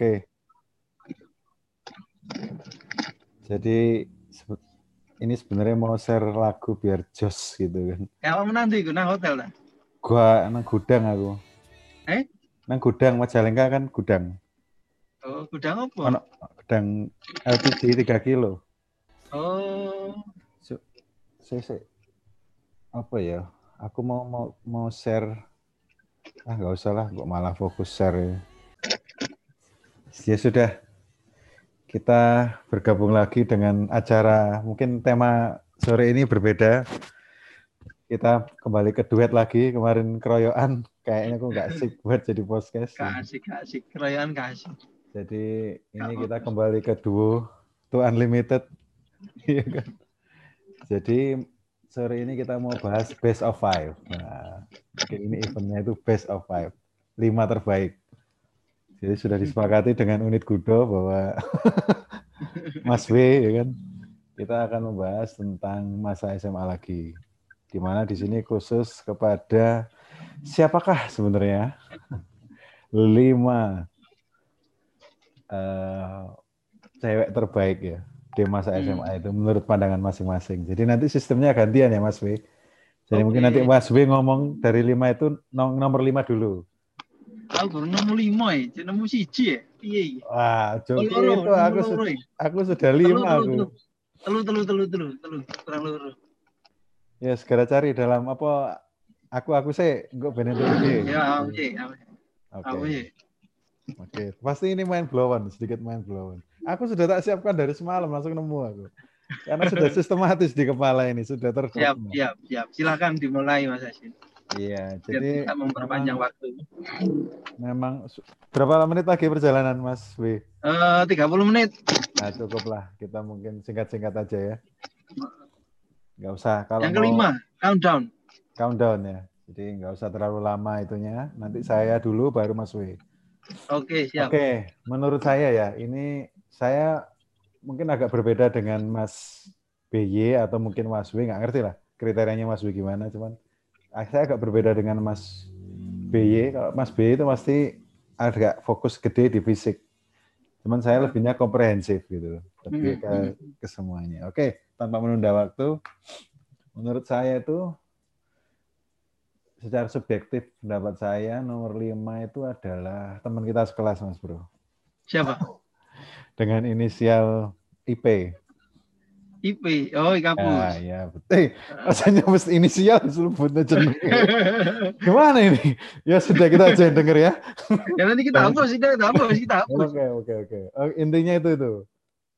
Oke. Jadi ini sebenarnya mau share lagu biar jos gitu kan. Kalau menanti gue nang hotel lah. Gua nang gudang aku. Eh? Nang gudang Majalengka kan gudang. Oh, gudang apa? Ono gudang LPG 3 kilo. Oh, saya- apa ya? Aku mau mau mau share ah nggak usah lah, kok malah fokus share ya. Ya sudah, kita bergabung lagi dengan acara mungkin tema sore ini berbeda. Kita kembali ke duet lagi kemarin keroyokan kayaknya aku nggak asik buat jadi podcast. kasih kasih kerayaan kasih. Jadi ini kita kembali ke duo to unlimited. Iya kan? Jadi sore ini kita mau bahas best of five. Nah, ini eventnya itu best of five, lima terbaik. Jadi sudah disepakati dengan unit Gudo bahwa Mas W, ya kan, kita akan membahas tentang masa SMA lagi. Di mana di sini khusus kepada siapakah sebenarnya lima eh, cewek terbaik ya di masa Hmm. SMA itu menurut pandangan masing-masing. Jadi nanti sistemnya gantian ya Mas W. Jadi mungkin Oke. nanti Mas W ngomong dari lima itu nom- nomor lima dulu. Aku baru nemu lima ya, jadi nemu siji ya. Iya, iya. Wah, Joki itu aku ya. aku sudah lima aku. telu, Telu, telu, telu, telu, kurang loro. Ya segera cari dalam apa aku aku sih enggak bener ide. Ya, aku sih, aku Oke. aku sih. Oke, pasti ini main blowan, sedikit main blowan. Aku sudah tak siapkan dari semalam langsung nemu aku. Karena sudah sistematis di kepala ini, sudah Siap, terdokumen. siap, siap. Silakan dimulai Mas Asin. Iya, jadi bisa memperpanjang waktu. memang berapa menit lagi perjalanan Mas W? Eh, 30 menit. Nah, cukup lah. Kita mungkin singkat-singkat aja ya. Nggak usah kalau Yang mau kelima, countdown. countdown ya. Jadi nggak usah terlalu lama itunya. Nanti saya dulu baru Mas W. Oke, siap. Oke, menurut saya ya, ini saya mungkin agak berbeda dengan Mas BY atau mungkin Mas W, nggak ngerti lah kriterianya Mas W gimana, cuman saya agak berbeda dengan Mas BY. Kalau Mas BY itu pasti agak fokus gede di fisik. Cuman saya lebihnya komprehensif gitu loh, lebih ke, ke semuanya. Oke, tanpa menunda waktu, menurut saya itu secara subjektif pendapat saya nomor lima itu adalah teman kita sekelas mas bro Siapa? dengan inisial IP IP. Oh, ya Ikapus. ya betul eh, rasanya mesti inisial sebutnya jeneng gimana ini ya sudah kita aja yang denger ya ya nanti kita hapus, kita kita hapus, kita hapus. oke oke oke Oh, intinya itu itu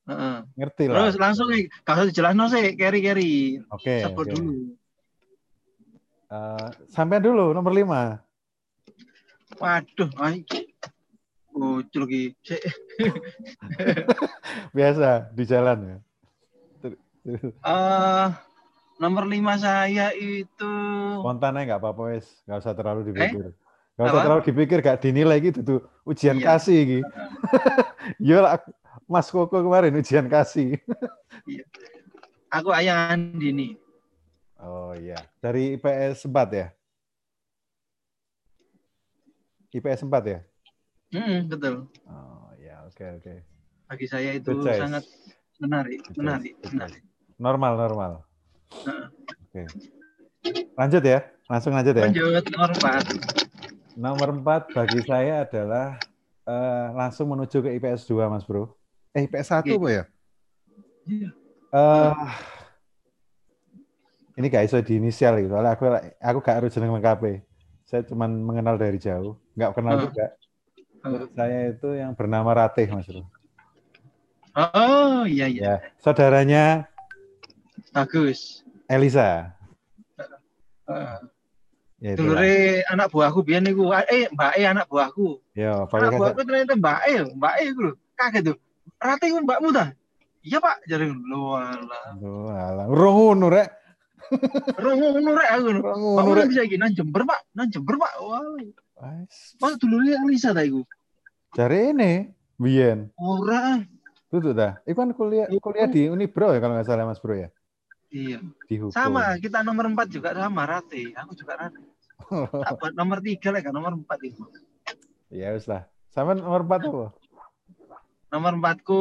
Heeh. ngerti lah Terus langsung nih, kalau jelas no sih, carry carry. oke Sebut oke. dulu. Eh, sampai dulu nomor lima Waduh, ay. Bocil lagi. Biasa di jalan ya Eh, nomor lima saya itu spontan aja nggak apa-apa wes. Nggak usah terlalu dipikir. Nggak usah Eh? Apa? terlalu dipikir gak dinilai gitu tuh. Ujian Iya. kasih gitu lah, Mas Koko kemarin ujian kasih. Aku ayah Andini. oh iya. Dari IPS 4 ya? IPS 4 ya? Hmm, betul. oh ya oke oke. Bagi saya itu sangat menarik, menarik, menarik. Normal normal oke lanjut ya langsung lanjut ya Lanjut nomor empat. nomor 4 bagi saya adalah eh, langsung menuju ke IPS 2 Mas Bro eh IPS 1 Oke. apa ya Iya. Eh, ini gak iso di inisial gitu. Soalnya aku aku gak harus jeneng lengkap. Saya cuman mengenal dari jauh, nggak kenal Hmm. juga. Saya itu yang bernama Ratih, Mas Bro. Oh, iya iya. Ya, saudaranya Bagus. Elisa. Heeh. Ya. Dulure anak buahku biyen niku, eh Mbak E anak buahku. Ya, Anak buahku ternyata Mbak E, Mbak E iku lho. Kaget tuh. Rati ku mbakmu ta? Iya, Pak. Jare lho alah. Aduh, alah. Urung ngono, Rek. Rong ngono rek aku. Pak ngono, Rek. bisa iki nang Jember, Pak. Nang Jember, Pak. Wah. Wes. Pak dulure Elisa ta iku. Cari ini, Bian. Ora. Tuh tuh dah. Itu kan kuliah kuliah di Unibro ya kalau nggak salah Mas Bro ya. Iya. Di hukum. Sama, kita nomor 4 juga sama Rati. Aku juga Rati. Tak buat nomor 3 lah kan nomor 4 itu. ya wes lah. Sama nomor 4 apa? Nomor empatku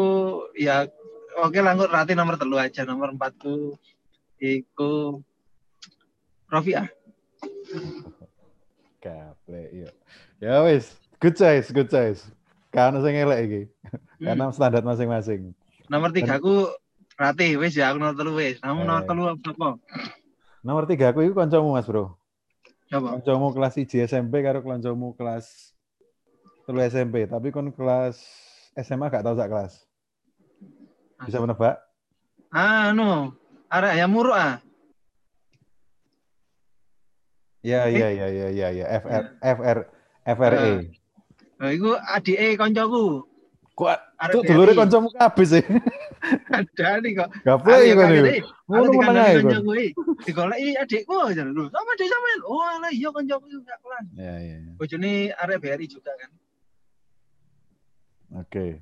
ya oke lah rati nomor telu aja. Nomor empatku iku Rofiah. Gaple, iya. Ya wis, good choice, good choice. Karena saya ngelek iki. Karena standar masing-masing. Nomor tiga aku Rati, wis ya aku nomor telu wis. Kamu nomor Eh. telu apa? Nomor tiga aku itu koncomu mas bro. Coba. Koncomu kelas 1 SMP karo koncomu kelas telu SMP. Tapi kon kelas SMA gak tahu sak kelas. Bisa menebak? Ah, anu. Arek ayam muruk ah. Ya, Eh? ya, ya, ya, ya, ya. FR, FR, FRE. Nah, iku adike koncoku. Kok Arek tuh dulure BRI. koncomu kabeh sih. ada nih kok. Gaple iki kaget, iku. eh. Ngono Aku dikandani ae. Digoleki adikku aja lho. Sama adik sampean. Oh, alah iya koncoku juga kelas. Ya, ya, ya. Bojone arek BRI juga kan. Oke.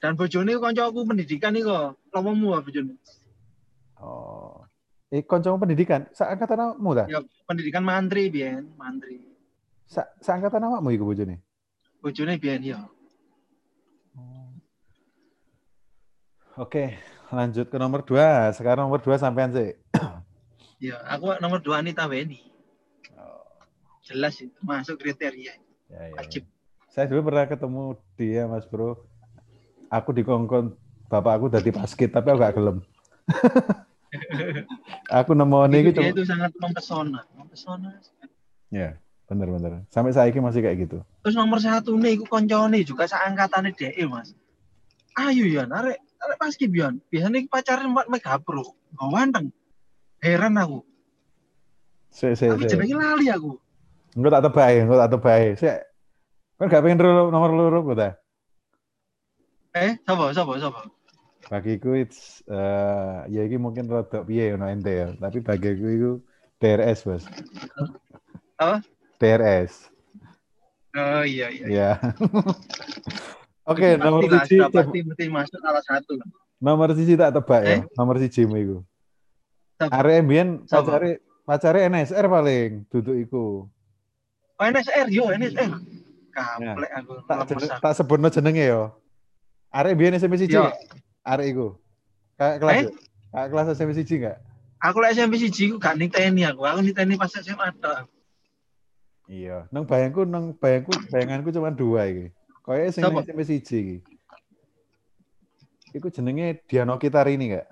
Dan bojone koncoku pendidikan nih kok. Lomomu ah bojone. Oh. Eh, koncomu pendidikan, seangkatan awakmu ta? Ya pendidikan mantri biyen, mantri. Sa seangkatan awakmu iku bojone? Bojone biyen ya. Oke, lanjut ke nomor dua. Sekarang nomor dua sampean sih. Ya, aku nomor 2 Anita Weni. Jelas itu masuk kriteria. Ya, ya, Wajib. Saya dulu pernah ketemu dia, Mas Bro. Aku dikongkon bapak aku dari basket, tapi aku gak gelem. aku nemu Itu ini dia cuma itu sangat mempesona, mempesona. ya bener-bener sampai saya masih kayak gitu Terus nomor satu nih, aku koncone juga seangkatannya DE mas. Ayo ya, arek arek pas Bion. Biasanya pacaran mbak mega pro, gak wanteng. Heran aku. saya saya Tapi saya jenenge lali aku. enggak tak tebak enggak tak tebak saya kan gak pengen dulu nomor loro kok ta Eh, sapa sapa sapa? bagiku it's eh ya ini mungkin rada piye ono ente ya tapi bagiku itu DRS bos Apa? DRS Oh iya iya. ya oke nomor lah, siji sudah pasti mesti masuk salah satu. nomor siji tak tebak ya Eh? nomor siji mu iku arek mbiyen pacare pacare NSR paling duduk iku Oh, NSR yo NSR. Kaplek aku. tak lemes jeneng, tak sebutno jenenge yo arek mbiyen SMP siji arek iku kakak kelas Eh? ya? kakak kelas SMP siji enggak Aku lek SMP siji aku gak niteni aku. Aku niteni pas SMA tok. iya nang bayangku nang bayangku bayanganku cuma dua iki kaya sing nang SMP siji iki Iku jenenge Diano Kitarini enggak?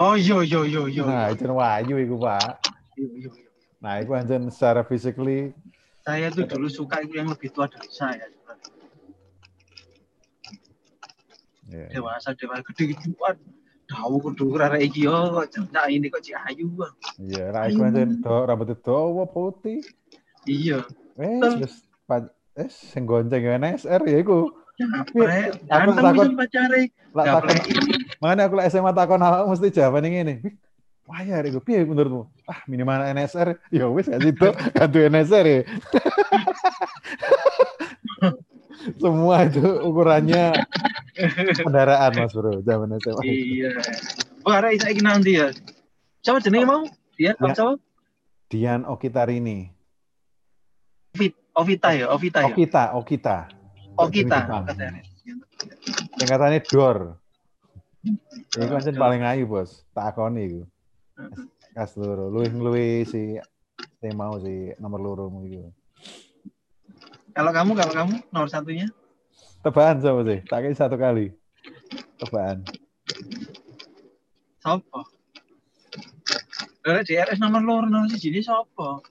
Oh iya iya iya iya. Nah, itu Wahyu iku, Pak. Iya, iya, iya. Nah, iku anjen secara physically Saya tuh dulu suka itu yang lebih tua dari saya. ya, Dewasa dewasa gede gituan. Tahu kudu arek iki yo kok cencak ini kok Cik Ayu. Bang. Iya, lah iku anjen do rambutnya dawa putih. Iya. Wes Betul. Eh sing gonceng NSR ya iku. Aku bisa pacare. Lah takon. Makanya aku lah SMA takon awak mesti jawaban ini. Wah ya, iku piye menurutmu? Ah, minimal NSR. Ya wis gak situ, gantu NSR ya. Semua itu ukurannya kendaraan Mas Bro, zaman SMA. Iya. Wah, arek saiki nanti ya. Siapa jenenge mau? Dia Ya. siapa? Dian Okitarini. Ovit, Ovita ya, Ovita ya. Okita, Okita. Okita. Singkatannya DOR. Iku kan paling ayu, Bos. Tak akoni iku. Kas loro. Luwih luwih si si mau si nomor loro mu iku. Kalau kamu, kalau kamu nomor satunya? Tebakan sama sih? Tak kira satu kali. Tebakan. Sopo? Lha DRS nomor loro nomor siji ini sopo?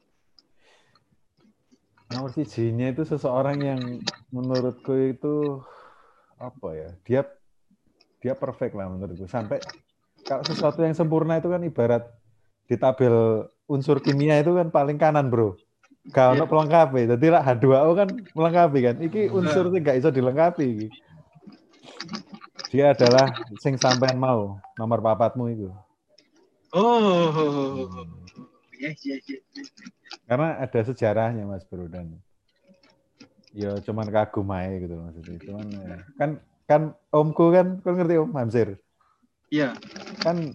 Nomor sijinya itu seseorang yang menurutku itu apa ya? Dia dia perfect lah menurutku. Sampai kalau sesuatu yang sempurna itu kan ibarat di tabel unsur kimia itu kan paling kanan, Bro. Gak ono Iya. pelengkapi. Jadi lah H2O kan melengkapi kan. Iki unsur sing gak iso dilengkapi iki. Dia adalah sing sampean mau, nomor papatmu itu. Oh. Yes, yes, yes. Karena ada sejarahnya Mas Bro dan ya cuman kagum aja gitu maksudnya. Cuman ya, kan kan omku kan kan ngerti Om Hamsir. Iya. Kan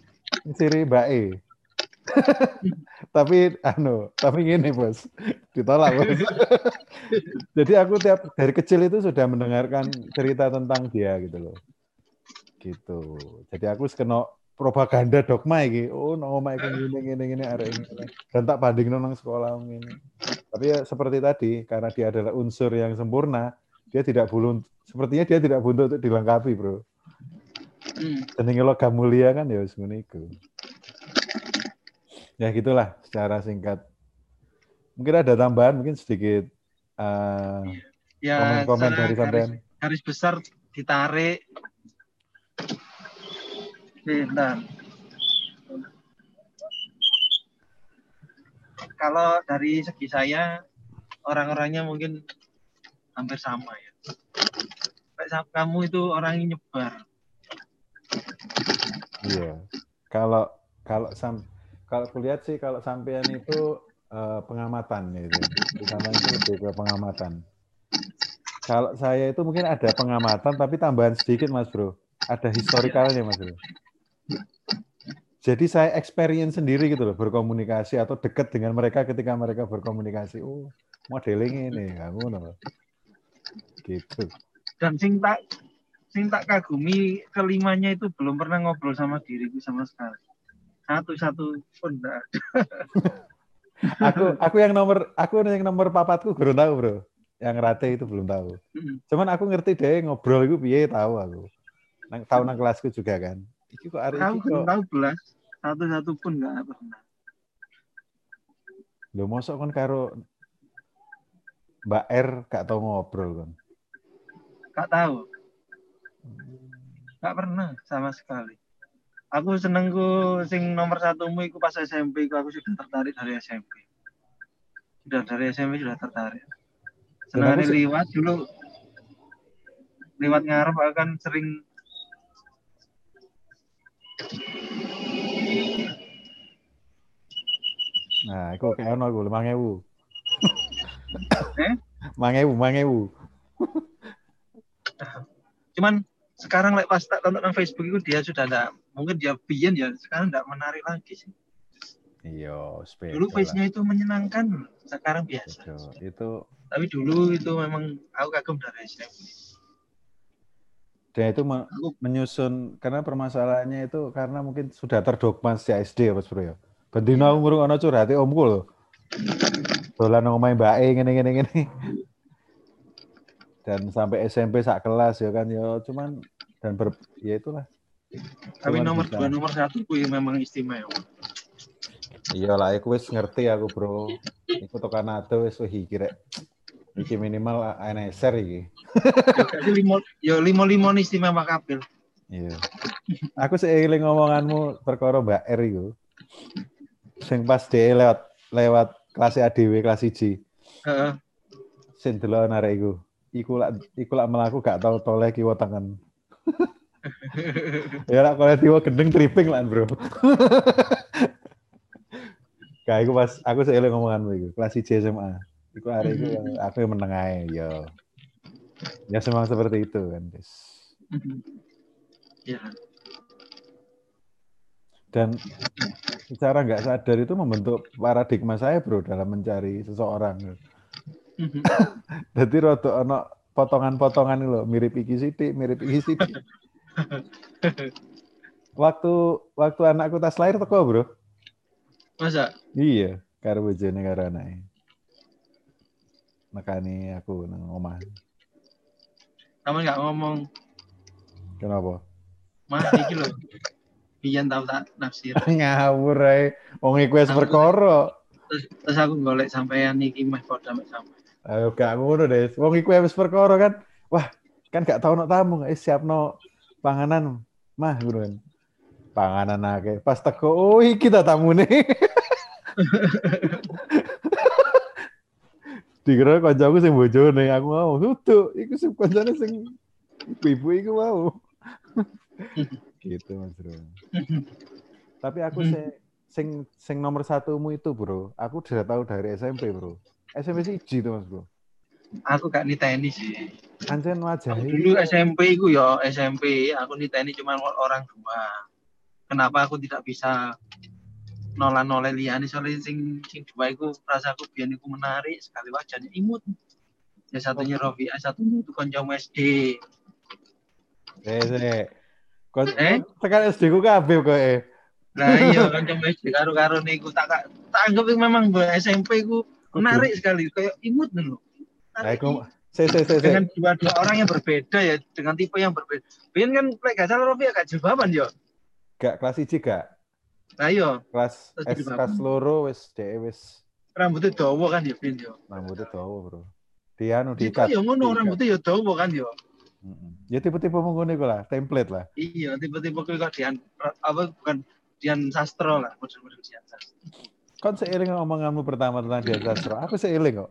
siri Mbak E. tapi anu, tapi gini bos, ditolak bos. Jadi aku tiap dari kecil itu sudah mendengarkan cerita tentang dia gitu loh. Gitu. Jadi aku kena propaganda dogma iki. Oh, no omah iku ngene ngene ngene arek. Dan tak banding nang sekolah ngene. Tapi ya seperti tadi, karena dia adalah unsur yang sempurna, dia tidak belum sepertinya dia tidak butuh untuk dilengkapi, Bro. Hmm. Jenenge logam mulia kan ya wis ngene iku. Ya gitulah secara singkat. Mungkin ada tambahan, mungkin sedikit uh, ya, komen-komen dari sampean. Garis besar ditarik. Bentar. Kalau dari segi saya, orang-orangnya mungkin hampir sama ya. Kamu itu orang yang nyebar. Iya. Kalau kalau sam kalau kulihat sih kalau sampean itu uh, pengamatan. Di sana itu ke pengamatan. Kalau saya itu mungkin ada pengamatan tapi tambahan sedikit Mas Bro. Ada historikalnya Mas Bro. Jadi saya experience sendiri gitu loh berkomunikasi atau dekat dengan mereka ketika mereka berkomunikasi. Oh, modeling ini kamu loh. Gitu. Dan sing tak sing tak kagumi kelimanya itu belum pernah ngobrol sama diriku sama sekali satu-satu pun enggak. aku aku yang nomor aku yang nomor papatku belum tahu bro yang rate itu belum tahu cuman aku ngerti deh ngobrol itu piye tahu aku nang tahu nang kelasku juga kan iki kok hari ini kok tahu belas satu-satu pun enggak pernah. Lo mosok kan karo Mbak R gak tahu ngobrol kan gak tahu gak pernah sama sekali. Aku senengku sing nomor satu mu iku pas SMP ku aku sudah tertarik dari SMP sudah dari SMP sudah tertarik. Senangnya liwat dulu. Lewat ngarep akan sering Nah, aku kayak ono lima ewu. Eh? Mangewu, mangewu. Cuman sekarang like, pas tak tonton Facebook itu dia sudah ada mungkin dia biyen ya sekarang tidak menarik lagi sih. Iya, Dulu face-nya itu menyenangkan, sekarang biasa. Itu tapi dulu itu memang aku kagum dari SMP. Dan itu me aku, menyusun karena permasalahannya itu karena mungkin sudah terdogma sejak SD ya Mas Bro ya. Bendino aku ngurung ana curhate omku lho. Dolan omahe mbake ngene-ngene ngene. Dan sampai SMP sak kelas ya kan ya cuman dan ber, ya itulah tapi nomor dua nomor satu kuwi memang istimewa iya lah aku wis ngerti aku bro iku to Kanada wis iki kira iki minimal NSR iki limo yo limo limo istimewa kabel. Iya. Aku seiling ngomonganmu perkara Mbak R iku. Sing pas DE lewat lewat kelas ADW kelas 1 heeh. Sing delok arek iku. Iku lak iku lak melaku gak tau toleh kiwa tangan ya lah kalau tiba gendeng tripping lah bro. Kayak aku pas aku seiling ngomongan itu kelas C SMA itu hari itu aku yang meneng aja yo ya semang seperti itu kan ya dan secara nggak sadar itu membentuk paradigma saya bro dalam mencari seseorang jadi roto ono potongan-potongan loh mirip iki sidik mirip iki sidik waktu waktu anakku tas lahir teko, Bro. Masa? Iya, karo bojone karo anake. Makanya aku nang omah. Kamu nggak ngomong. Kenapa? Mas iki lho. Biyen tau tak nafsir. Ngawur ae. Wong iku wis perkara. Terus, terus aku golek sampean iki meh padha mek sampean. Ayo gak ngono deh. Wong iku wis perkara kan. Wah, kan gak tau nok tamu, eh siapno panganan mah gitu kan panganan akeh pas teko oh kita tamu nih dikira kancaku sing bojone aku mau tutu iku sing kancane sing ibu-ibu iku mau gitu Mas Bro tapi aku sing sing sing nomor satumu itu bro aku sudah tahu dari SMP bro SMP sih tuh Mas Bro aku gak niteni sih. Anjen wajah. Dulu SMP ku ya SMP, aku niteni cuma orang dua. Kenapa aku tidak bisa nolan noleh liane soalnya sing sing dua iku rasaku biyen iku menarik sekali wajahnya imut ya satunya Rofi satunya itu kancamu SD Eh, eh. Kon Eh? tekan SD ku kabeh kok eh. Nah iya kancamu SD karo-karo niku tak tak anggap memang gue SMP ku menarik sekali kayak imut dulu Nah, iku se se se se. dengan dua dua orang yang berbeda ya dengan tipe yang berbeda Biyen kan lek gak salah Rofi agak jilbaban yo Gak kelas 1 gak. Iya Kelas Terus S jadi kelas loro wis dhek wis rambutnya dawa kan ya Biyen yo rambutnya dawa, Bro. Dia anu diikat. ya ngono diikat. rambutnya ya dawa kan yo Mm-mm. Ya tipe-tipe ngono iku lah, template lah. Iya, tiba-tiba kok Dian apa bukan Dian Sastro lah, model-model Dian Sastro. Kon seiring omonganmu pertama tentang Dian Sastro. Aku seiring kok.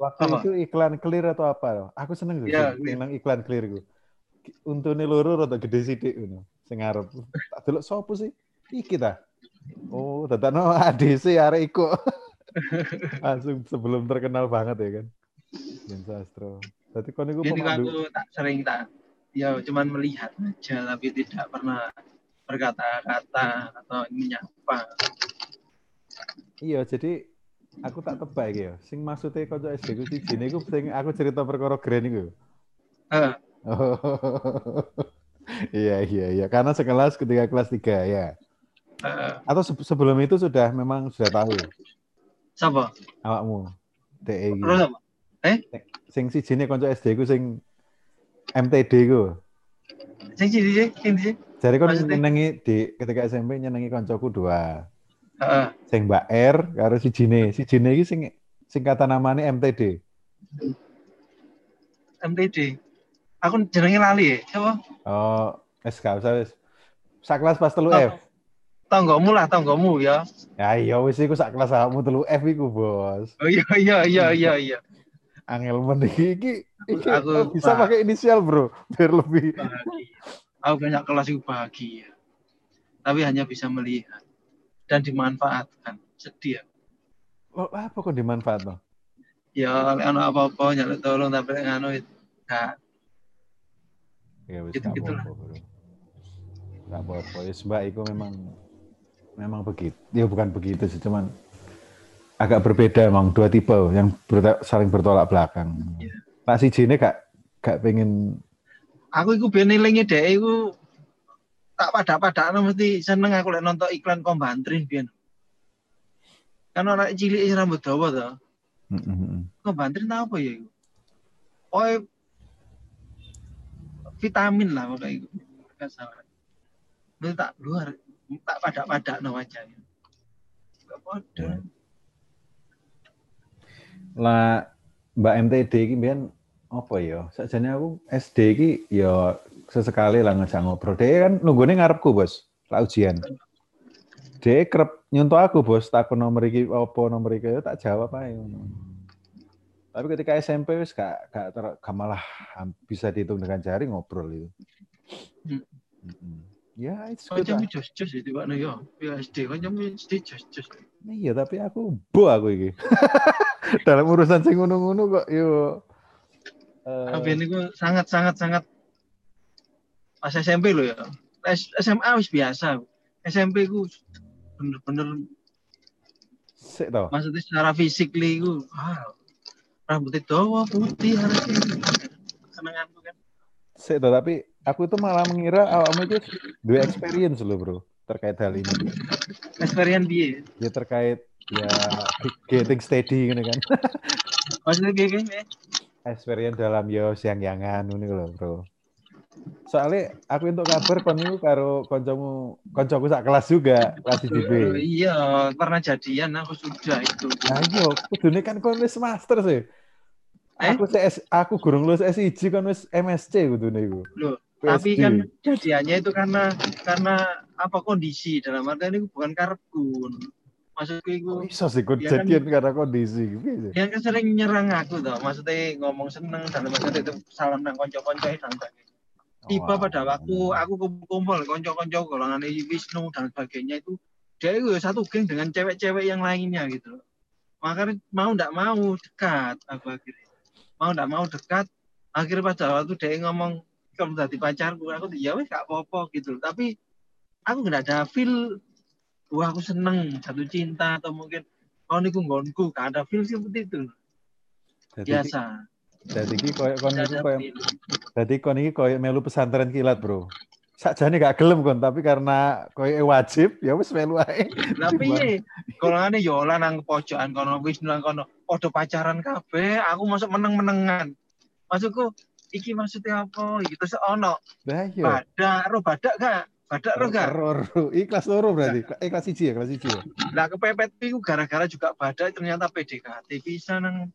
Waktu Apa? itu iklan clear atau apa loh. Aku seneng tuh Iya, sing nang iklan clear ku. Untune loro rada gede ngono. Sing ngarep. Tak delok sopo sih? Iki ta. Oh, dadakno ADC arek iku. Langsung sebelum terkenal banget ya kan. Dian Sastro. Berarti kon iku Jadi pemandu. aku tak sering tak ya cuman melihat aja tapi tidak pernah berkata-kata atau menyapa. Iya, jadi aku tak tebak iki ya. Sing maksudnya kanca SD ku siji niku sing aku cerita perkara Grand iku. Eh, Oh. iya, iya, iya. Karena sekelas ketika kelas 3 ya. Eh, Atau se- sebelum itu sudah memang sudah tahu siapa? awakmu. DE iki. Terus apa? Sing siji ne kanca SD ku sing MTD ku. Sing sih, sing sini. Jadi kon nyenengi di ketika SMP nyenengi kancaku dua. Heeh. Sing Mbak R karo sijine. Sijine iki sing singkatan namanya MTD. MTD. Aku jenenge lali ya. Siapa? Oh, wis gak usah wis. Sakelas pas telu Oh. F. Tonggomu lah, tonggomu ya. Ya iya wis iku sak kelas awakmu telu F iku, Bos. Oh iya iya iya iya iya. Angel men iki iki, iki Aku- oh, bisa Pak. pakai inisial, Bro, biar lebih. Bahagia. Aku banyak kelas itu bahagia. Tapi hanya bisa melihat dan dimanfaatkan. Sedih ya. Lo apa kok dimanfaat no? Ya, ana apa-apa nyaluk tolong tapi ngono itu gak Ya wis Gitu- gak gitu lah. Gak apa-apa. Ya Mbak iku memang memang begitu. Ya bukan begitu sih, cuman agak berbeda emang dua tipe yang berta- saling bertolak belakang. Iya. Nah si Jine gak gak pengen aku iku ben elinge dhek iku tak pada-padakno mesti seneng aku lek nonton iklan kombantrin biyen. Kan ora cilik rambut dawa to. Mm, mm, mm. Kombantrin tau apa ya iku? Oh, vitamin lah pokoknya salah. Itu tak luar tak pada-padakno wajahnya. Gak padha. lah Mbak MTD iki mbiyen apa ya? Sakjane aku SD iki ya sesekali lah ngajak ngobrol. Dia kan nunggune ngarepku, Bos. Lah ujian. Dia kerep nyuntuk aku, Bos. Takon nomor iki apa nomor iki ya tak jawab ae. Tapi ketika SMP wis gak gak, ter, gak malah bisa dihitung dengan jari ngobrol itu. Hmm. Mm-mm. Ya, it's good Kancamu jos-jos ya tiba yo. Ya SD kancamu SD jos-jos. Iya, tapi aku bo aku iki. Dalam urusan sing ngono-ngono kok yo Tapi ini gue sangat sangat sangat pas SMP lo ya. SMA wis biasa. SMP gue bener-bener sik to. maksudnya secara fisik li gue wow, rambutnya dawa putih harusnya senenganku kan. To, tapi aku itu malah mengira awakmu itu dua experience loh, Bro, terkait hal ini. Experience dia. Ya terkait ya getting steady gitu kan. Maksudnya kayak gini. experience dalam yo siang-siangan ngono lho, Bro. Soalnya aku untuk kabar kon niku karo kancamu kancaku sak kelas juga, kelas 1B. Iya, pernah jadian aku sudah itu. Nah, iya, kudune kan kon wis master sih. Eh? Aku CS, aku gurung lulus S1 kon wis MSc iku. Loh, PSD. Tapi kan jadiannya itu karena karena apa kondisi dalam artian itu bukan karepku. Maksudku itu Kok iso sih kon Iya kan? jadian karena kondisi sih? dia kan sering nyerang aku tuh maksudnya ngomong seneng dan maksudnya itu salam nang konco-konco dan sebagainya tiba Wah. pada waktu aku kumpul-kumpul konco-konco golongan Wisnu dan sebagainya itu dia itu satu geng dengan cewek-cewek yang lainnya gitu makanya mau ndak mau dekat aku akhirnya mau ndak mau dekat akhirnya pada waktu dia ngomong kamu jadi pacarku aku ya wes gak apa-apa gitu tapi aku nggak ada feel wah aku seneng jatuh cinta atau mungkin oh niku nggonku gak ada feel seperti itu Jadi biasa Jadi iki koyo kon Tidak niku koyo. Jadi kon iki koyo melu pesantren kilat, Bro. Sakjane gak gelem kon, tapi karena koyo wajib ya wis melu ae. Lah piye? Golongane yo lah nang pojokan kono wis nang kono padha pacaran kabeh, aku masuk meneng-menengan. Maksudku iki maksudnya apa? Iki terus ono Lah iya. badak, ro badak gak? Badak ro gak? Ro, ro. Iki kelas loro berarti. Eh kelas 1 ya, kelas 1 ya. Lah kepepet iku gara-gara juga badak ternyata PDKT bisa nang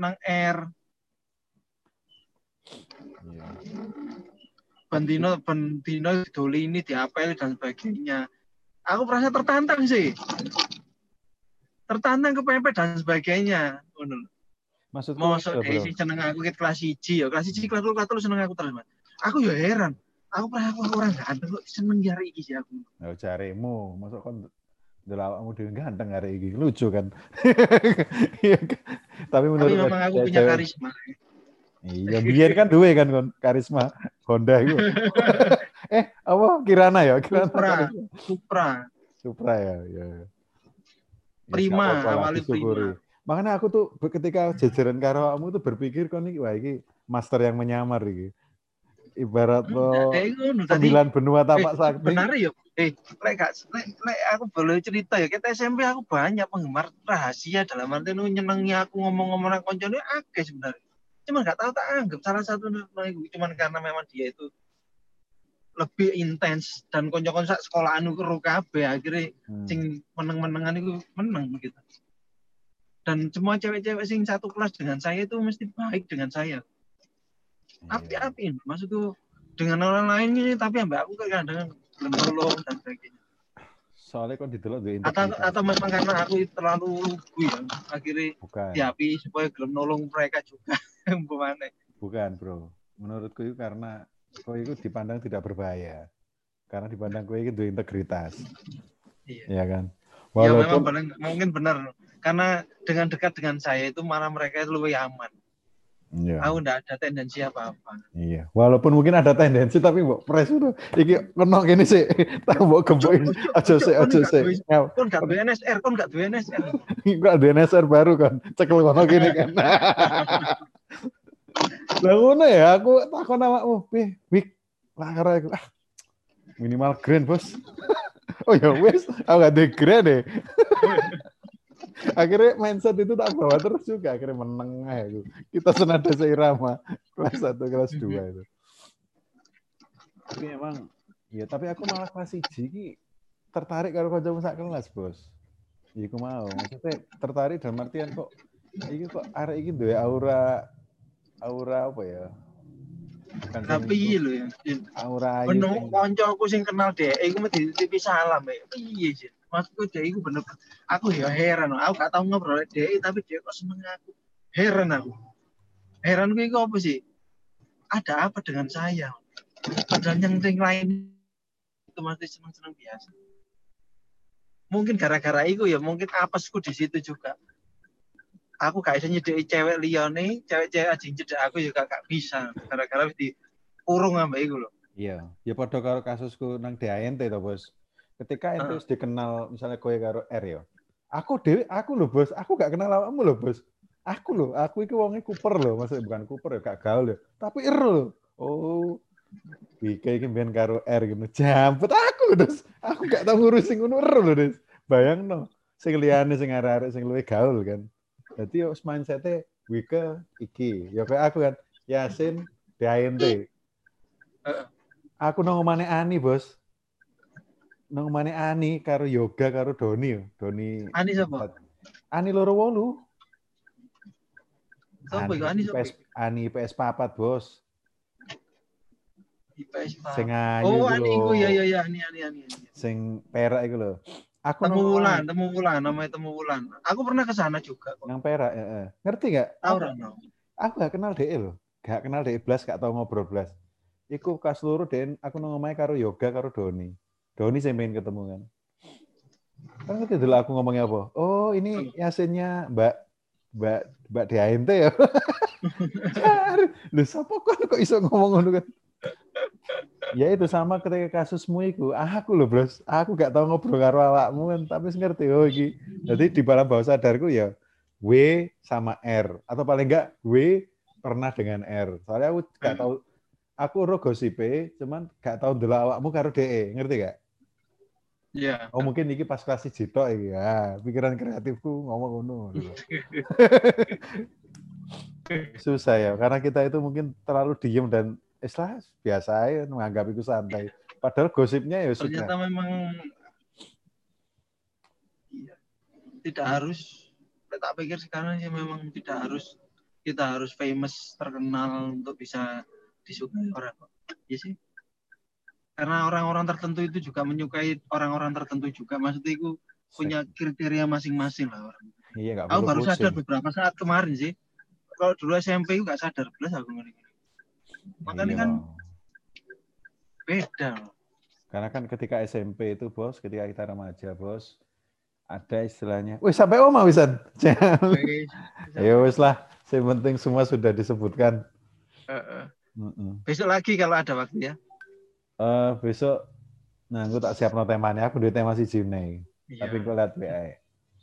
nang R. Iya. Bendino Bendino dolini diapel dan sebagainya. Aku merasa tertantang sih. Tertantang kepepet dan sebagainya. Dari Bro. sing seneng aku ket kelas 1 ya. Kelas 1 kelas 2 kelas 3 seneng aku terus, Mas. Aku ya heran. Aku pernah aku orang ganteng kok seneng jari iki sih aku. Ya jaremu, masuk kon delok awakmu dhewe ganteng hari iki. Lucu kan. Iya kan? Tapi Tapi menurut memang aku punya karisma. Iya, biar kan duwe kan karisma Honda itu. eh, apa Kirana ya? Kirana. Supra. Karisma. Supra. Supra ya, ya. Ya, Prima, awalnya prima. Makanya aku tuh ketika jajaran karo kamu tuh berpikir kon iki wah iki master yang menyamar iki. Ibarat lo sembilan benua tapak Eh, sakti. benar ya eh lek gak lek, lek aku boleh cerita ya kita SMP aku banyak penggemar rahasia dalam arti nu nyenengi aku ngomong-ngomong nang koncone akeh sebenarnya cuman gak tahu tak anggap salah satu nu- nu- cuman karena memang dia itu lebih intens dan konco-konco sak sekolahan ku ro kabeh akhirnya Hmm. sing meneng-menengan itu meneng gitu dan semua cewek-cewek sing satu kelas dengan saya itu mesti baik dengan saya Iya. api-api maksudku dengan orang lain ini tapi ambek aku kadang belum tolong dan sebagainya Soalnya kon didelok duwe atau atau memang karena aku terlalu lugu ya akhirnya bukan. diapi supaya gelem nolong mereka juga umpamane Bukan, Bro. Menurutku itu karena kau itu dipandang tidak berbahaya. Karena dipandang kau itu duwe integritas. Iya. Iya kan? ya memang Walaupun paling mungkin benar karena dengan dekat dengan saya itu malah mereka itu lebih aman Iya. aku ndak ada tendensi apa-apa Iya, walaupun mungkin ada tendensi tapi mbok pres itu iki kena gini sih. Tak mbok gembokin aja sih aja sih. Ya, kon gak duwe NSR kon gak duwe NSR Kok ada NSR baru kan. Cekel kono gini kan. Lah ngono ya, aku takon awakmu, "Pi, Wik, lah karo aku ah, minimal grand, Bos." oh ya wes, aku gak ada grand deh. akhirnya mindset itu tak bawa terus juga akhirnya meneng aja aku. Kita senada seirama kelas 1 kelas 2 itu. Tapi emang ya tapi aku malah kelas 1 iki tertarik karo kancamu sak kelas, Bos. Iku mau, maksudnya tertarik dalam artian kok iki kok arek iki duwe aura aura apa ya? Bukan tapi iya lho ya aura ayu. Bener, sing- koncoku sing kenal dhek iku mesti dititipi salam ya. Piye sih? Maksudku dhek iku bener aku ya heran, aku gak tau ngobrol dhek tapi dhek kok seneng aku. Heran aku. Heran gue apa sih? Ada apa dengan saya? Padahal yang yang lain itu masih seneng-seneng biasa. Mungkin gara-gara itu ya, mungkin apesku di situ juga. Aku gak bisa nyedeki cewek liyane, cewek-cewek aja cedek aku juga gak bisa. Gara-gara di kurung ambek iku lho. Iya, ya padha karo kasusku nang DANT to, Bos. Ketika wis dikenal misalnya kowe karo R ya. Aku dhewe aku lho, Bos. Aku gak kenal awakmu lho, Bos. Aku lho, aku iki wonge Cooper lho, maksudnya bukan Cooper ya, gak gaul ya. Tapi R lho. Oh. Wike iki mbiyen karo R gitu. Jampet aku terus. Aku gak tau ngurusin ngono R lho, Des. Bayangno. Sing liyane sing arek-arek sing luwih gaul kan. Dadi yo mindset-e Wike iki. Ya kayak aku kan. Yasin DANT. Aku nang omane Ani, Bos. Nang omane Ani karo Yoga karo Doni. Doni Ani sapa? Ani loro wolu. Sapa Ani sapa? PS, Ani PS papat, Bos. IPS. Sing ayu Oh, Ani iku ya ya ya Ani Ani Ani. Ani. Sing perak iku lho. Aku Temu Wulan, Temu Wulan, namanya Temu Wulan. Aku pernah ke sana juga kok. nang perak, heeh. Ngerti gak? Tahu? Aku gak kenal DE lho. Gak kenal DE blas, gak tau ngobrol blas. Iku kas loro Den, aku omahe karo Yoga karo Doni. Doni sing pengen ketemu kan. Kan ngerti dulu aku ngomongnya apa? Oh, ini Yasinnya Mbak Mbak Mbak DANT ya. Cari. Lho sapa kok kok iso ngomong ngono kan? Ya itu sama ketika kasusmu itu. Aku loh bros. Aku gak tahu ngobrol karo awakmu kan tapi ngerti oh iki. Jadi di dalam bawah sadarku ya W sama R. Atau paling enggak W pernah dengan R. Soalnya aku gak tahu aku ro gosipe cuman gak tahu dulu awakmu karo DE ngerti gak? Iya. Oh mungkin iki pas kelas Jito iki. Ya. Pikiran kreatifku ngomong ngono. Susah ya, karena kita itu mungkin terlalu diem dan istilah biasa ya menganggap itu santai. Padahal gosipnya ya sudah. Ternyata memang iya, tidak harus. Tak pikir sekarang sih memang tidak harus kita harus famous terkenal untuk bisa disukai orang. Iya sih karena orang-orang tertentu itu juga menyukai orang-orang tertentu juga maksudnya itu punya kriteria masing-masing lah orang iya gak aku baru sadar beberapa saat kemarin sih kalau dulu SMP itu gak sadar belas aku ngeri makanya iya. kan beda. Karena kan ketika SMP itu bos ketika kita remaja bos ada istilahnya wih sampai oma wisan. Ya wis lah yang penting semua sudah disebutkan. Uh, uh. Besok lagi kalau ada waktu ya? Uh, besok nah aku tak siap no temanya aku di tema si Jimne. Iya. tapi gue lihat WA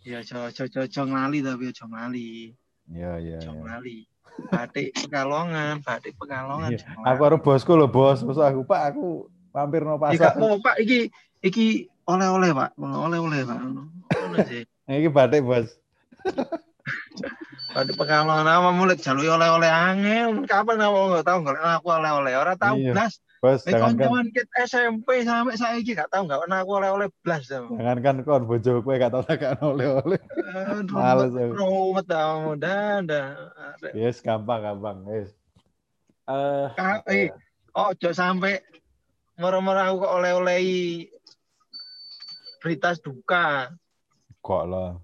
iya coba coba coba ngali tapi coba ngali iya iya coba ngali batik pekalongan batik pekalongan. Iya. aku harus bosku loh bos. Bos aku pak aku mampir no pasar. iya pak. Iki iki oleh-oleh pak. Oleh-oleh pak. Iki batik bos. Batik pekalongan apa mulai jalur oleh-oleh angin kapan aku nggak tahu nggak aku oleh-oleh. Orang tahu iya. belas Bos, eh, jangan kan. SMP sampai saya ini gak tahu gak pernah aku oleh-oleh blas. Jangan kan kon bojo kowe gak tau gak oleh-oleh. Males aku. Rumet kamu dah dah. Yes, gampang gampang. Yes. Eh, uh, eh, oh, jauh sampai merem-merem aku kok oleh-oleh berita duka. Kok lah.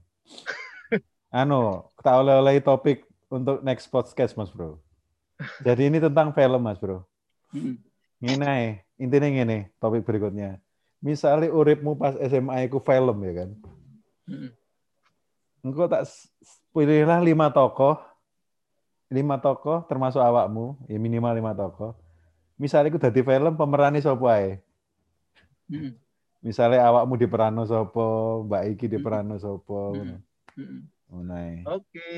anu, kita oleh-oleh topik untuk next podcast, Mas Bro. Jadi ini tentang film, Mas Bro. Ngene intinya ngene topik berikutnya. Misalnya uripmu pas SMA iku film ya kan. Hmm. Engkau tak pilihlah lima tokoh, lima tokoh termasuk awakmu, ya minimal lima tokoh. Misalnya aku jadi film pemerannya sopo ae. Hmm. Misalnya awakmu di peran sopo, Mbak Iki di peran sopo. Hmm. Hmm. Oke,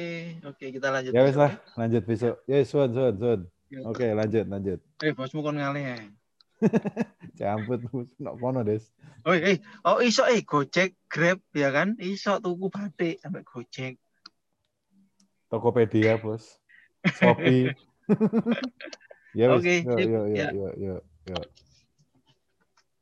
oke kita lanjut. Ya wes lah, lanjut besok. Ya, Sun, Sun, Sun. Oke, lanjut, lanjut. Eh, bosmu kon ngalih. Campur nok kono, Des. Oh, eh, oh iso eh Gojek, Grab ya kan? Iso tuku batik sampai Gojek. Tokopedia, Bos. Shopee. ya, Oke, okay, yuk, yuk, yuk.